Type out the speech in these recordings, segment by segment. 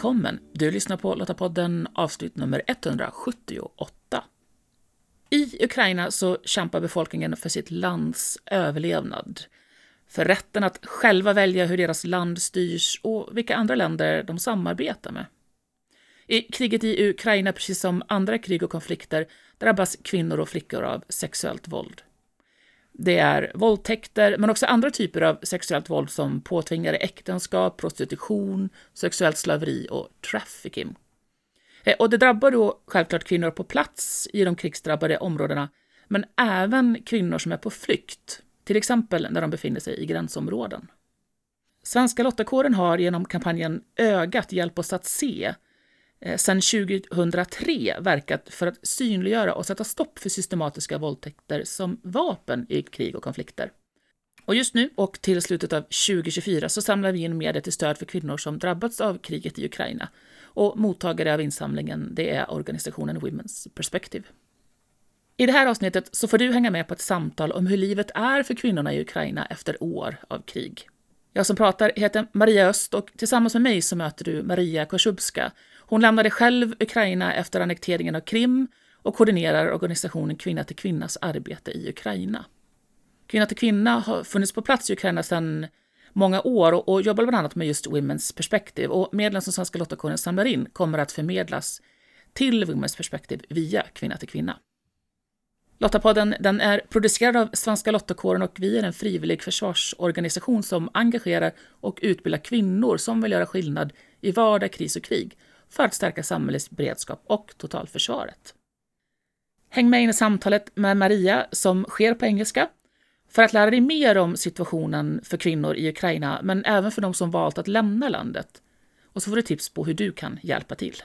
Välkommen! Du lyssnar på Lottapodden avsnitt nummer 178. I Ukraina så kämpar befolkningen för sitt lands överlevnad. För rätten att själva välja hur deras land styrs och vilka andra länder de samarbetar med. I kriget i Ukraina, precis som andra krig och konflikter, drabbas kvinnor och flickor av sexuellt våld. Det är våldtäkter, men också andra typer av sexuellt våld som påtvingade äktenskap, prostitution, sexuellt slaveri och trafficking. Eh, och det drabbar då självklart kvinnor på plats i de krigsdrabbade områdena, men även kvinnor som är på flykt, till exempel när de befinner sig i gränsområden. Svenska Lottakåren har genom kampanjen Ögat hjälp oss att se Eh, sedan 2003 verkat för att synliggöra och sätta stopp för systematiska våldtäkter som vapen i krig och konflikter. Och just nu och till slutet av 2024 så samlar vi in medel till stöd för kvinnor som drabbats av kriget i Ukraina. Och mottagare av insamlingen det är organisationen Women's Perspective. I det här avsnittet så får du hänga med på ett samtal om hur livet är för kvinnorna i Ukraina efter år av krig. Jag som pratar heter Maria Öst och tillsammans med mig så möter du Maria Korsubska hon lämnade själv Ukraina efter annekteringen av Krim och koordinerar organisationen Kvinna till kvinnas arbete i Ukraina. Kvinna till kvinna har funnits på plats i Ukraina sedan många år och jobbar bland annat med just Women's Perspective. Och medlen som Svenska Lottakåren samlar in kommer att förmedlas till Women's Perspective via Kvinna till kvinna. Lottapodden den är producerad av Svenska Lottakåren och vi är en frivillig försvarsorganisation som engagerar och utbildar kvinnor som vill göra skillnad i vardag, kris och krig för att stärka samhällets beredskap och totalförsvaret. Häng med in i samtalet med Maria som sker på engelska för att lära dig mer om situationen för kvinnor i Ukraina, men även för de som valt att lämna landet. Och så får du tips på hur du kan hjälpa till.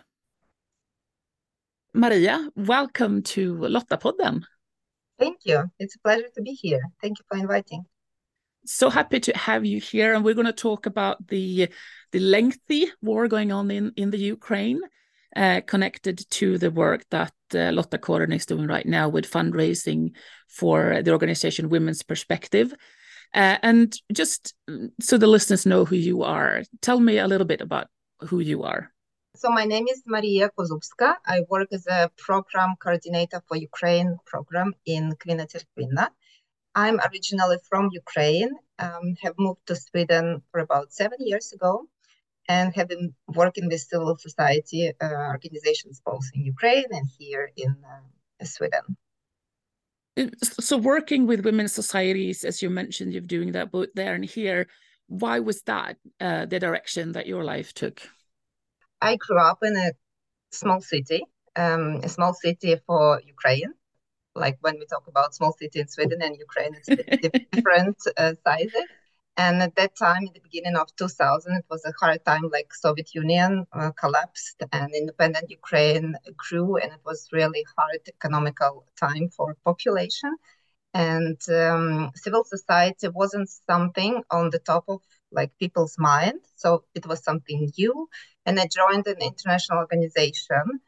Maria, welcome to Lottapodden. Thank you. It's a pleasure to be here. Thank you for inviting. So happy to have you here, and we're going to talk about the the lengthy war going on in, in the Ukraine, uh, connected to the work that uh, Lottakåren is doing right now with fundraising for the organization Women's Perspective. Uh, and just so the listeners know who you are, tell me a little bit about who you are. So my name is Maria Kozubska. I work as a program coordinator for Ukraine program in Kvinna till Kvinna. I'm originally from Ukraine, um, have moved to Sweden for about seven years ago and have been working with civil society uh, organizations both in Ukraine and here in uh, Sweden. So, working with women's societies, as you mentioned, you're doing that both there and here. Why was that uh, the direction that your life took? I grew up in a small city, um, a small city for Ukraine. Like when we talk about small city in Sweden and Ukraine, it's different uh, sizes. And at that time, in the beginning of 2000, it was a hard time, like Soviet Union uh, collapsed and independent Ukraine grew, and it was really hard economical time for population. And um, civil society wasn't something on the top of like people's mind, so it was something new. And I joined an international organization,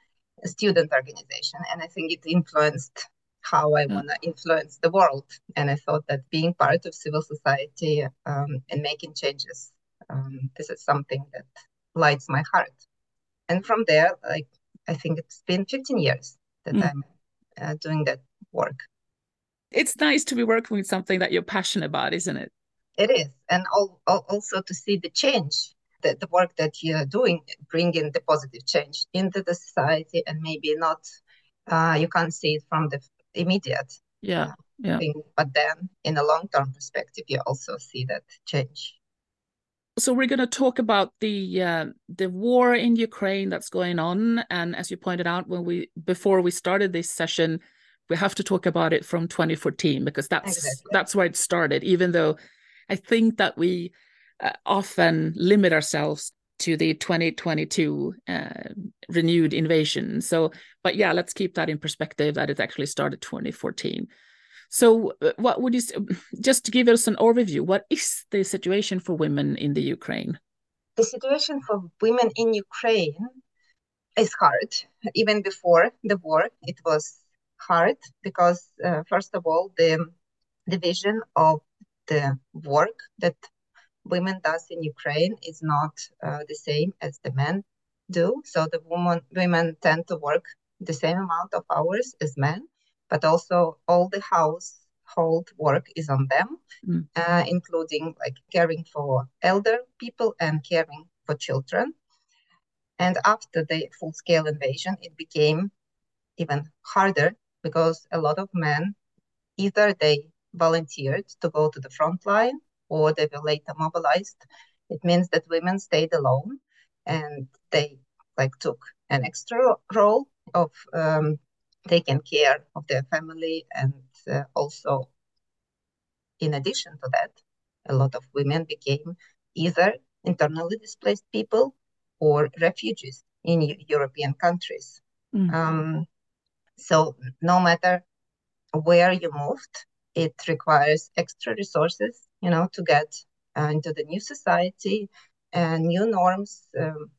a student organization, and I think it influenced how I want to influence the world. And I thought that being part of civil society um, and making changes, um, this is something that lights my heart. And from there, like I think it's been 15 years that mm. I'm uh, doing that work. It's nice to be working with something that you're passionate about, isn't it? It is, and all, all, also to see the change the, the work that you're doing, bringing the positive change into the society, and maybe not uh, you can't see it from the immediate yeah yeah thing, but then in a long term perspective you also see that change so we're going to talk about the uh, the war in Ukraine that's going on, and as you pointed out when we before we started this session, we have to talk about it from 2014 because that's exactly. that's where it started. Even though I think that we uh, often limit ourselves to the 2022 uh, renewed invasion. So, but yeah, let's keep that in perspective that it actually started 2014. So, uh, what would you just to give us an overview? What is the situation for women in the Ukraine? The situation for women in Ukraine is hard. Even before the war, it was hard because, uh, first of all, the division of the work that women does in Ukraine is not uh, the same as the men do. So the woman women tend to work the same amount of hours as men, but also all the household work is on them, mm. uh, including like caring for elder people and caring for children. And after the full-scale invasion, it became even harder because a lot of men either they volunteered to go to the front line or they were later mobilized. It means that women stayed alone and they like took an extra role of um, taking care of their family and uh, also in addition to that a lot of women became either internally displaced people or refugees in european countries mm. um, so no matter where you moved it requires extra resources you know to get uh, into the new society and new norms um,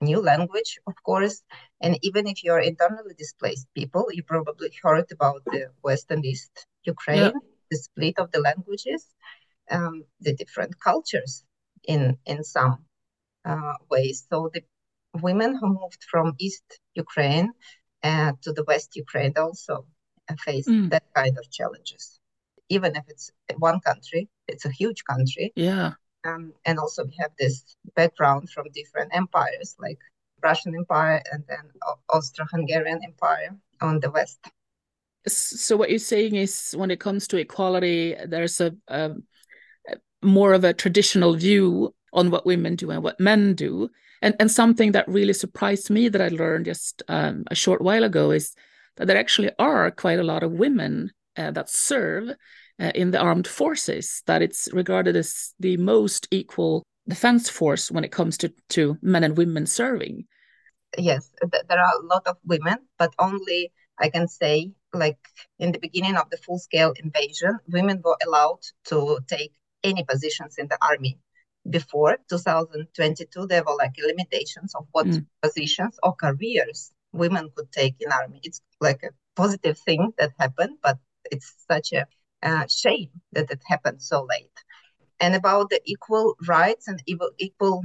new language, of course. And even if you're internally displaced people, you probably heard about the West and East Ukraine, yeah. the split of the languages, um, the different cultures in in some uh, ways. So the women who moved from East Ukraine uh, to the West Ukraine also face mm. that kind of challenges. Even if it's one country, it's a huge country. Yeah. Um, and also we have this background from different empires like Russian Empire and then Austro-Hungarian Empire on the west. So what you're saying is when it comes to equality, there's a, a more of a traditional view on what women do and what men do. And, and something that really surprised me that I learned just um, a short while ago is that there actually are quite a lot of women uh, that serve uh, in the armed forces, that it's regarded as the most equal defense force when it comes to, to men and women serving. Yes, th- there are a lot of women, but only I can say, like in the beginning of the full scale invasion, women were allowed to take any positions in the army. Before 2022, there were like limitations of what mm. positions or careers women could take in army. It's like a positive thing that happened, but it's such a uh, shame that it happened so late. And about the equal rights and equal,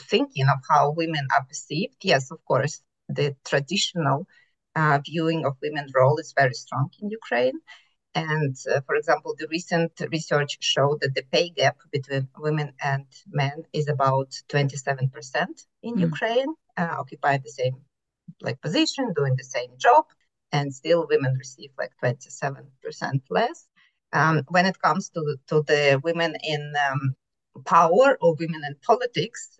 thinking of how women are perceived, yes, of course, the traditional uh, viewing of women's role is very strong in Ukraine. And uh, for example, the recent research showed that the pay gap between women and men is about 27% in mm. Ukraine, uh, occupying the same like position, doing the same job, and still women receive like 27% less. Um, when it comes to, to the women in um, power or women in politics,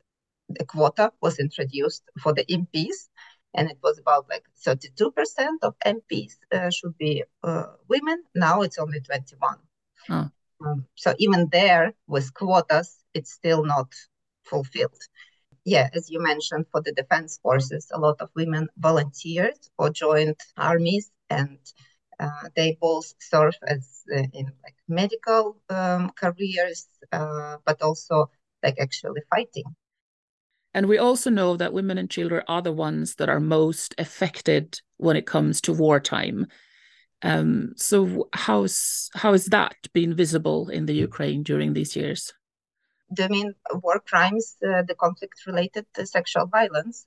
the quota was introduced for the MPs, and it was about like 32% of MPs uh, should be uh, women. Now it's only 21. Huh. Um, so even there, with quotas, it's still not fulfilled. Yeah, as you mentioned, for the defense forces, a lot of women volunteered or joined armies and uh, they both serve as uh, in like medical um, careers, uh, but also like actually fighting. And we also know that women and children are the ones that are most affected when it comes to wartime. Um, so how's how is that been visible in the Ukraine during these years? You mean war crimes, uh, the conflict related to sexual violence?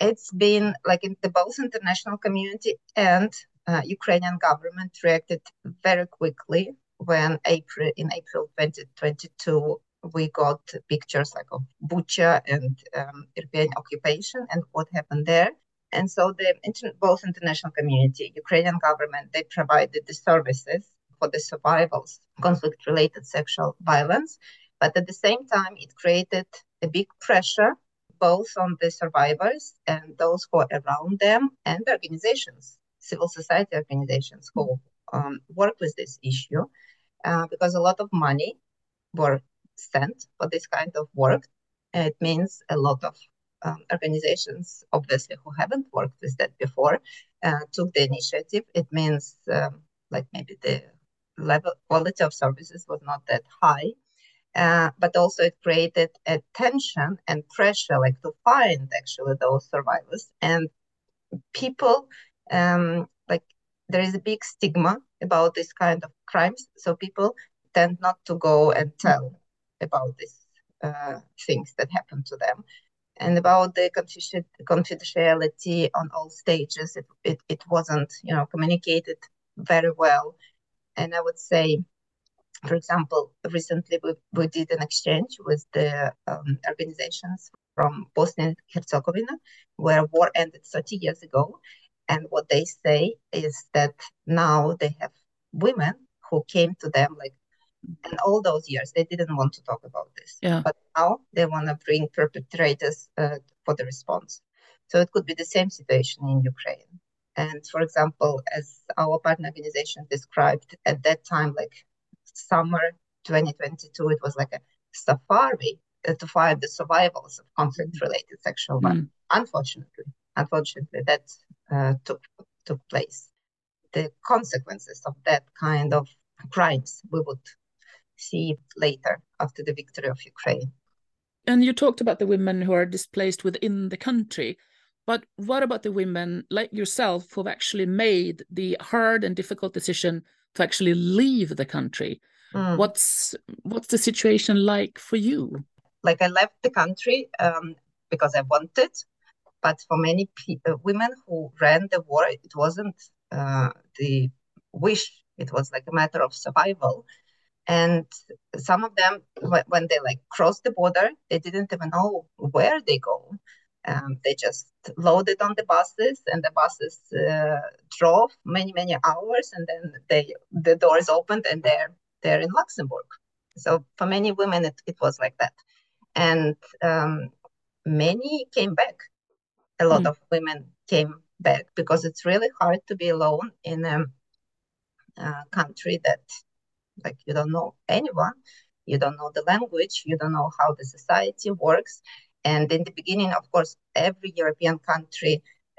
It's been like in the both international community and uh, Ukrainian government reacted very quickly when April in April 2022 we got pictures like of Bucha and um, European occupation and what happened there. And so the inter- both international community, Ukrainian government, they provided the services for the survivors conflict-related sexual violence, but at the same time it created a big pressure both on the survivors and those who are around them and the organizations civil society organizations who um, work with this issue uh, because a lot of money were sent for this kind of work. It means a lot of um, organizations, obviously, who haven't worked with that before, uh, took the initiative. It means um, like maybe the level quality of services was not that high. Uh, but also it created a tension and pressure like to find actually those survivors and people um, like there is a big stigma about this kind of crimes so people tend not to go and tell about this uh, things that happen to them. And about the confidentiality on all stages, it, it, it wasn't, you know, communicated very well. And I would say, for example, recently we, we did an exchange with the um, organizations from Bosnia and Herzegovina, where war ended 30 years ago. And what they say is that now they have women who came to them like and all those years they didn't want to talk about this yeah. but now they want to bring perpetrators uh, for the response so it could be the same situation in ukraine and for example as our partner organization described at that time like summer 2022 it was like a safari uh, to find the survivors of conflict related sexual violence mm. unfortunately unfortunately that uh, took took place the consequences of that kind of crimes we would see later after the victory of Ukraine. And you talked about the women who are displaced within the country. But what about the women like yourself who've actually made the hard and difficult decision to actually leave the country? Mm. What's what's the situation like for you? Like I left the country um, because I wanted, but for many uh, women who ran the war, it wasn't uh, the wish. It was like a matter of survival and some of them when they like crossed the border they didn't even know where they go um, they just loaded on the buses and the buses uh, drove many many hours and then they the doors opened and they're they're in luxembourg. So for many women it, it was like that. And um, many came back. A lot mm. of women came back because it's really hard to be alone in a, a country that like you don't know anyone you don't know the language you don't know how the society works and in the beginning of course every european country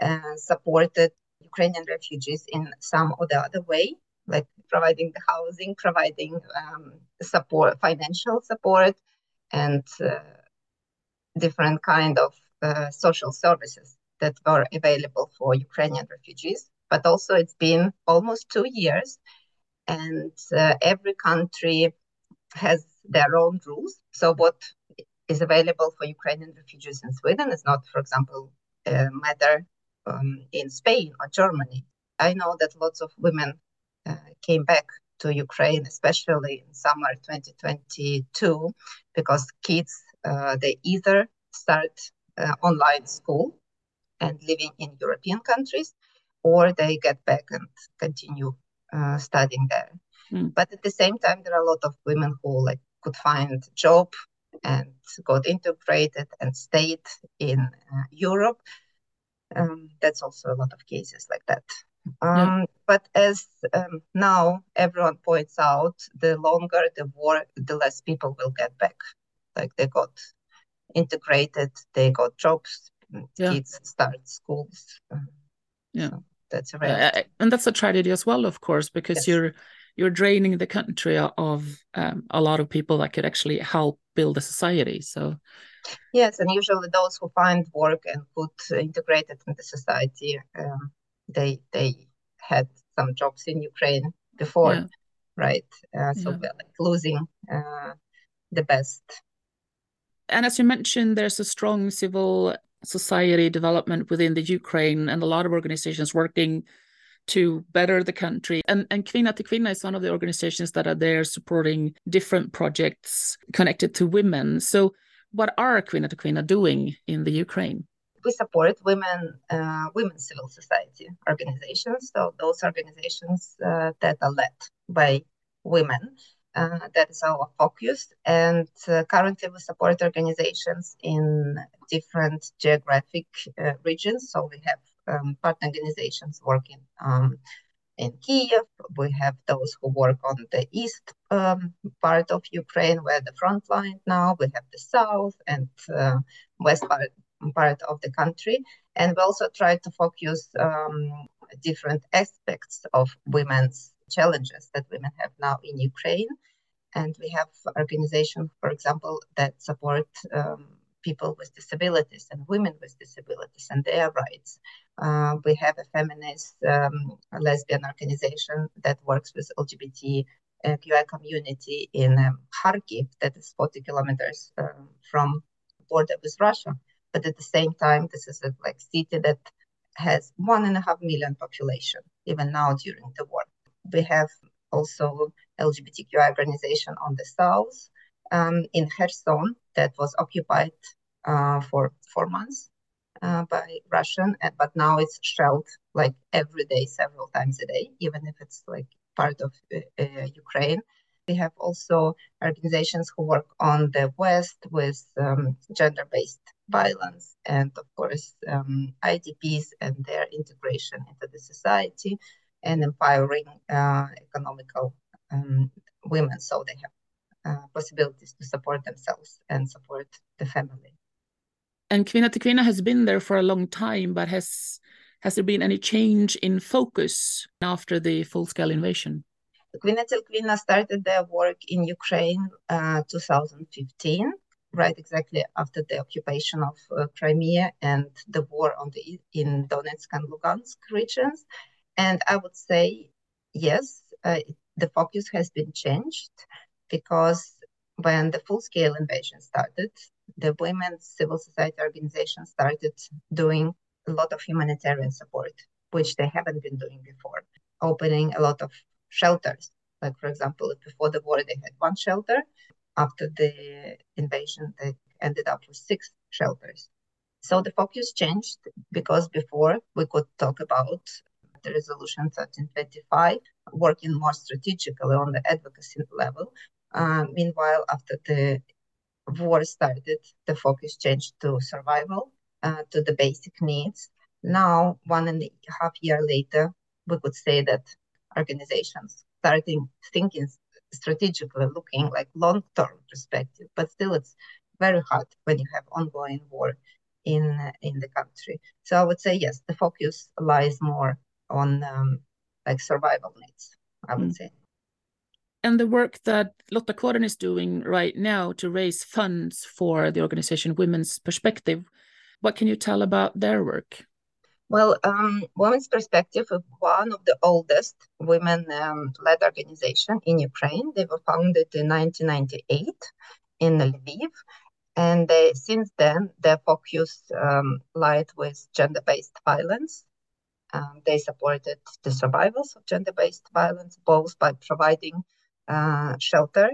uh, supported ukrainian refugees in some or the other way like providing the housing providing um, support financial support and uh, different kind of uh, social services that were available for ukrainian refugees but also it's been almost two years and uh, every country has their own rules. So what is available for Ukrainian refugees in Sweden It's not, for example, a matter um, in Spain or Germany. I know that lots of women uh, came back to Ukraine, especially in summer 2022, because kids uh, they either start uh, online school and living in European countries, or they get back and continue uh, studying there. Mm. But at the same time, there are a lot of women who like could find job and got integrated and stayed in uh, Europe. Um, that's also a lot of cases like that. Um, yeah. But as um, now everyone points out, the longer the war, the less people will get back. Like they got integrated, they got jobs, yeah. kids start schools. yeah. So that's a uh, and that's a tragedy as well of course because yes. you're you're draining the country of um, a lot of people that could actually help build a society so yes and usually those who find work and could integrate it in the society um, they they had some jobs in ukraine before yeah. right uh, so yeah. we're like losing uh, the best and as you mentioned there's a strong civil society development within the Ukraine and a lot of organizations working to better the country. And, and Kvinna till Kvinna is one of the organizations that are there supporting different projects connected to women. So, what are Kvinna till Kvinna doing in the Ukraine? We support women, uh, women civil society organizations. So those organizations uh, that are led by women uh, that is our focus. And uh, currently, we support organizations in different geographic uh, regions. So we have um, partner organizations working um, in Kiev. We have those who work on the east um, part of Ukraine, where the front line now. We have the south and uh, west part, part of the country. And we also try to focus um, different aspects of women's challenges that women have now in Ukraine. And we have organizations, for example, that support um, people with disabilities and women with disabilities and their rights. Uh, we have a feminist um, lesbian organization that works with LGBT uh, QI community in um, Kharkiv, that is 40 kilometers um, from border with Russia. But at the same time, this is a like city that has one and a half million population, even now during the war. We have also LGBTQI organization on the south um, in Kherson that was occupied uh, for four months uh, by Russian, but now it's shelled like every day, several times a day, even if it's like part of uh, uh, Ukraine. We have also organizations who work on the West with um, gender-based violence and, of course, um, IDPs and their integration into the society and empowering uh, economical um, women so they have uh, possibilities to support themselves and support the family. And Kvinna till Kvinna has been there for a long time, but has has there been any change in focus after the full-scale invasion? Kvinna till Kvinna started their work in Ukraine uh, 2015, right exactly after the occupation of uh, Crimea and the war on the in Donetsk and Lugansk regions. And I would say yes, uh, the focus has been changed because when the full-scale invasion started, the women's civil society organizations started doing a lot of humanitarian support, which they haven't been doing before, opening a lot of shelters. Like, for example, before the war, they had one shelter. After the invasion, they ended up with six shelters. So the focus changed because before we could talk about the resolution 1325, working more strategically on the advocacy level. Uh, meanwhile, after the war started, the focus changed to survival, uh, to the basic needs. Now, one and a half year later, we could say that organizations starting thinking strategically, looking like long-term perspective, but still it's very hard when you have ongoing war in in the country. So I would say yes, the focus lies more on um, like survival needs. I would mm. say and the work that Lottakåren is doing right now to raise funds for the organization Women's Perspective. What can you tell about their work? Well, um, Women's Perspective is one of the oldest women-led um, organization in Ukraine. They were founded in 1998 in Lviv, and they, since then their focus um, lied with gender-based violence. Um, they supported the survivors of gender-based violence both by providing uh, shelter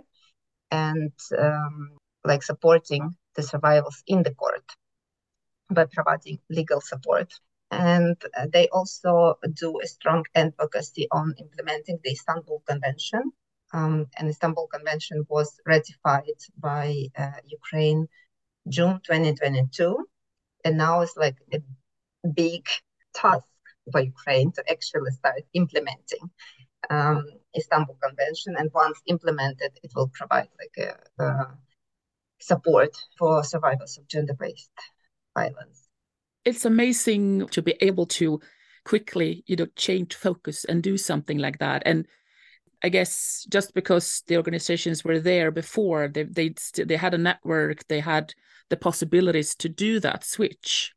and um, like supporting the survivors in the court by providing legal support. And uh, they also do a strong advocacy on implementing the Istanbul Convention. Um, and Istanbul Convention was ratified by uh, Ukraine June 2022. And now it's like a big task for Ukraine to actually start implementing um, Istanbul Convention, and once implemented, it will provide like a, a support for survivors of gender-based violence. It's amazing to be able to quickly, you know, change focus and do something like that. And I guess just because the organizations were there before, they they they had a network, they had the possibilities to do that switch.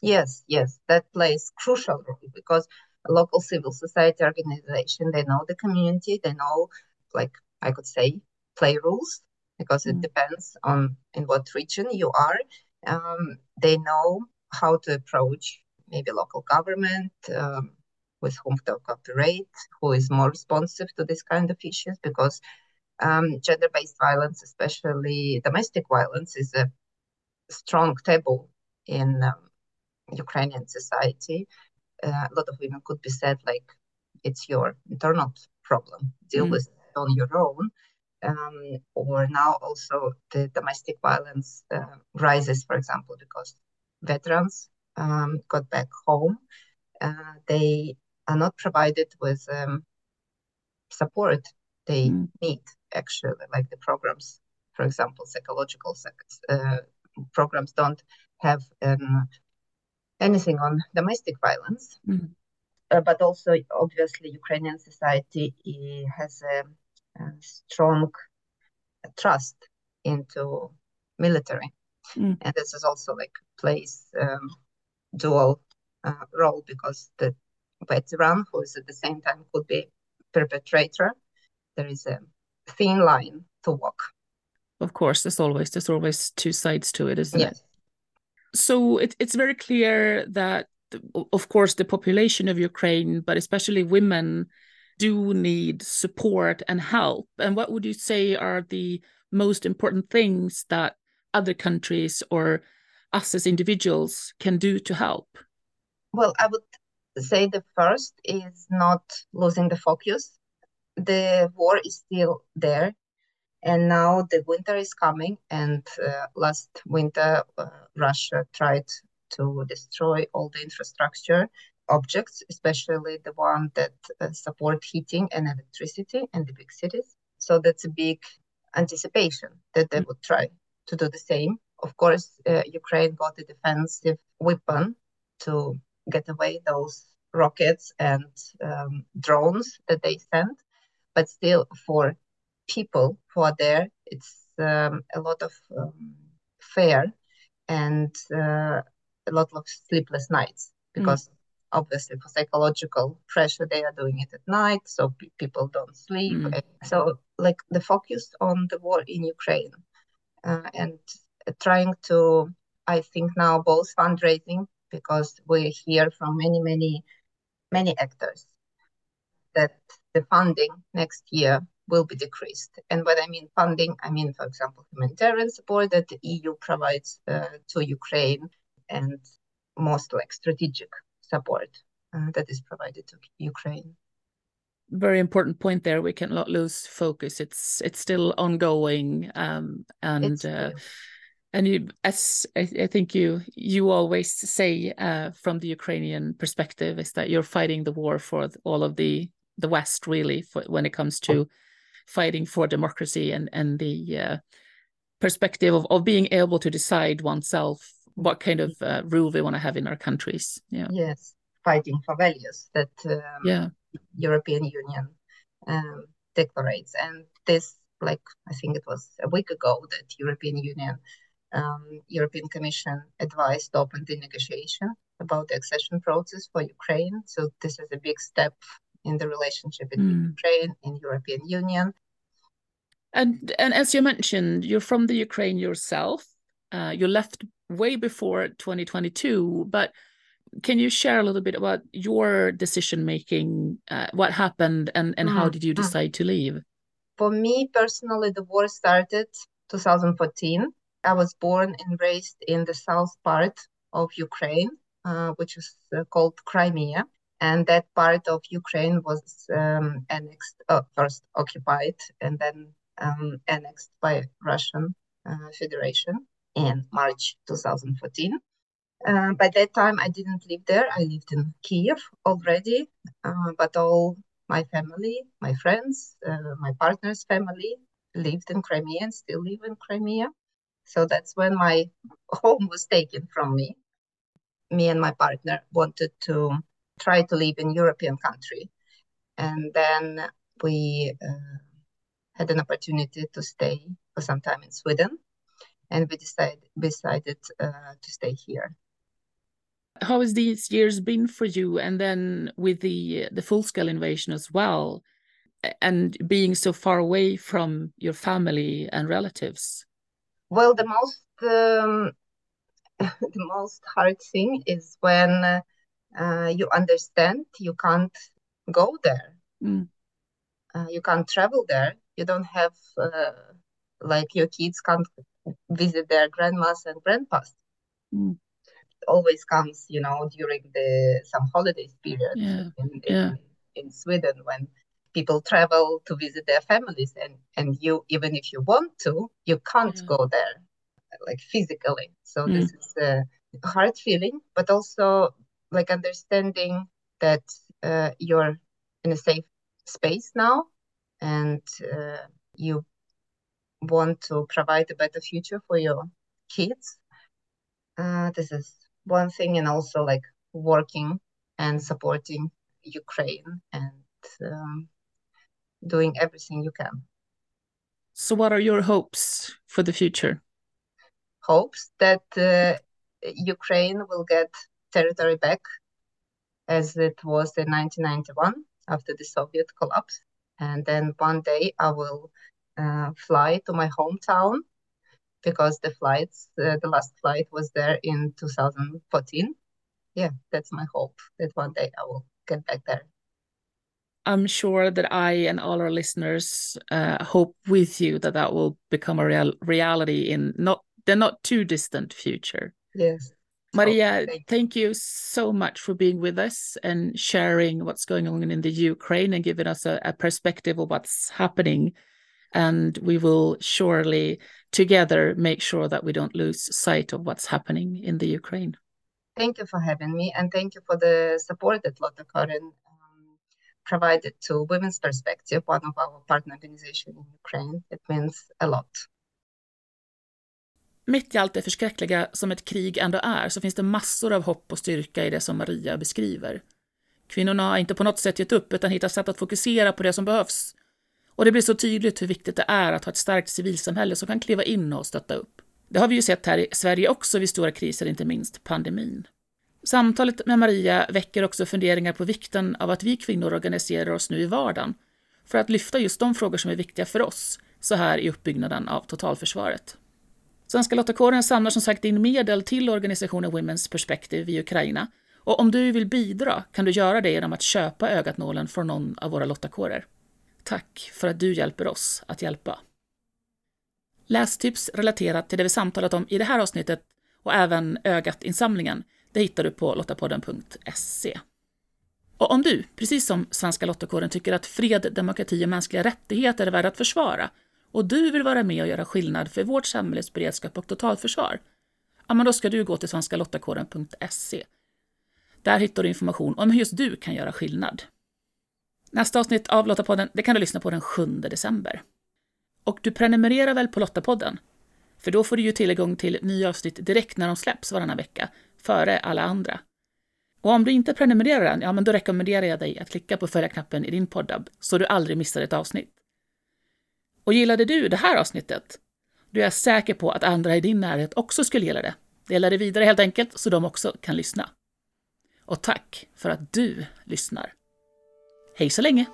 Yes, yes, that plays crucial role because local civil society organization. They know the community. They know, like I could say, play rules because it mm. depends on in what region you are. Um, they know how to approach maybe local government, um, with whom to cooperate, who is more responsive to this kind of issues, because um, gender-based violence, especially domestic violence, is a strong taboo in um, Ukrainian society uh, a lot of women could be said like it's your internal problem deal mm. with it on your own um, or now also the domestic violence uh, rises for example because veterans um, got back home uh, they are not provided with um, support they mm. need actually like the programs for example psychological uh, programs don't have um, anything on domestic violence. Mm. Uh, but also, obviously, Ukrainian society has a, a strong trust into military, mm. and this is also like plays um, dual uh, role because the veteran, who is at the same time could be perpetrator there is a thin line to walk. Of course, there's always there's always two sides to it, isn't yes. it? So it, it's very clear that, of course, the population of Ukraine, but especially women, do need support and help. And what would you say are the most important things that other countries or us as individuals can do to help? Well, I would say the first is not losing the focus. The war is still there, and now the winter is coming. And uh, last winter, uh, Russia tried to destroy all the infrastructure objects, especially the one that uh, support heating and electricity in the big cities. So that's a big anticipation that they would try to do the same. Of course, uh, Ukraine got a defensive weapon to get away those rockets and um, drones that they sent. But still, for people who are there, it's um, a lot of um, fear and uh, a lot of sleepless nights mm. because mm. obviously for psychological pressure they are doing it at night so p- people don't sleep mm. so like the focus on the war in ukraine uh, and trying to i think now both fundraising because we hear from many many many actors that the funding next year will be decreased. And what I mean funding, I mean, for example, humanitarian support that the EU provides uh, to Ukraine and most like strategic support uh, that is provided to Ukraine. Very important point there. We cannot lose focus. It's it's still ongoing, um, and uh, and you, as I, I, think you you always say uh, from the Ukrainian perspective, is that you're fighting the war for all of the the West, really, for, when it comes to fighting for democracy and and the uh, perspective of, of being able to decide oneself what kind of uh, rule we want to have in our countries. Yeah. Yes, fighting for values that um, yeah European Union um, declares, and this, like I think it was a week ago, that European Union, um, European Commission advised open the negotiation about the accession process for Ukraine. So this is a big step in the relationship between mm. Ukraine and European Union. And and as you mentioned, you're from the Ukraine yourself. Uh, you left way before 2022, but can you share a little bit about your decision making? Uh, what happened, and and mm. how did you mm. decide to leave? For me personally, the war started 2014. I was born and raised in the south part of Ukraine, uh, which is uh, called Crimea and that part of Ukraine was um, annexed, uh, first occupied, and then um, annexed by Russian uh, Federation in March 2014. Uh, by that time, I didn't live there. I lived in Kiev already, uh, but all my family, my friends, uh, my partner's family lived in Crimea and still live in Crimea. So that's when my home was taken from me. Me and my partner wanted to try to live in European country. And then we uh, had an opportunity to stay for some time in Sweden, and we decided decided uh, to stay here. How has these years been for you? And then with the the full scale invasion as well, and being so far away from your family and relatives. Well, the most um, the most hard thing is when uh, you understand you can't go there mm. uh, you can't travel there you don't have uh, like your kids can't visit their grandmas and grandpas mm. always comes you know during the some holidays period yeah. In, in, yeah. in sweden when people travel to visit their families and and you even if you want to you can't yeah. go there like physically so mm. this is a hard feeling but also like understanding that uh, you're in a safe space now and uh, you want to provide a better future for your kids. Uh, this is one thing and also like working and supporting ukraine and um, doing everything you can. So what are your hopes for the future? Hopes that uh, ukraine will get territory back as it was in 1991 after the Soviet collapse. And then one day I will uh, fly to my hometown because the flights, uh, the last flight was there in 2014. Yeah, that's my hope that one day I will get back there. I'm sure that I and all our listeners uh, hope with you that that will become a real reality in not the not too distant future. Yes. Maria, thank, thank you so much for being with us and sharing what's going on in the Ukraine and giving us a, a perspective of what's happening. And we will surely together make sure that we don't lose sight of what's happening in the Ukraine. Thank you for having me, and thank you for the support that Lottakåren um, provided to Women's Perspective, one of our partner organizations in Ukraine. It means a lot. Mitt i allt det förskräckliga som ett krig ändå är så finns det massor av hopp och styrka i det som Maria beskriver. Kvinnorna har inte på något sätt gett upp utan hittat sätt att fokusera på det som behövs. Och det blir så tydligt hur viktigt det är att ha ett starkt civilsamhälle som kan kliva in och stötta upp. Det har vi ju sett här i Sverige också vid stora kriser, inte minst pandemin. Samtalet med Maria väcker också funderingar på vikten av att vi kvinnor organiserar oss nu i vardagen för att lyfta just de frågor som är viktiga för oss så här i uppbyggnaden av totalförsvaret. Svenska Lottakåren samlar som sagt in medel till organisationen Women's Perspective i Ukraina. Och om du vill bidra kan du göra det genom att köpa ögatnålen från någon av våra lottakårer. Tack för att du hjälper oss att hjälpa. Lästips relaterat till det vi samtalat om i det här avsnittet och även Ögat-insamlingen, det hittar du på lottapodden.se. Och om du, precis som Svenska Lottakåren, tycker att fred, demokrati och mänskliga rättigheter är värda att försvara och du vill vara med och göra skillnad för vårt samhälles beredskap och totalförsvar, ja, men då ska du gå till svenskalottakåren.se. Där hittar du information om hur just du kan göra skillnad. Nästa avsnitt av Lottapodden det kan du lyssna på den 7 december. Och du prenumererar väl på Lottapodden? För då får du ju tillgång till nya avsnitt direkt när de släpps varannan vecka, före alla andra. Och om du inte prenumererar än, ja men då rekommenderar jag dig att klicka på följa-knappen i din poddabb så du aldrig missar ett avsnitt. Och gillade du det här avsnittet? Då är jag säker på att andra i din närhet också skulle gilla det. Dela det vidare helt enkelt så de också kan lyssna. Och tack för att du lyssnar. Hej så länge!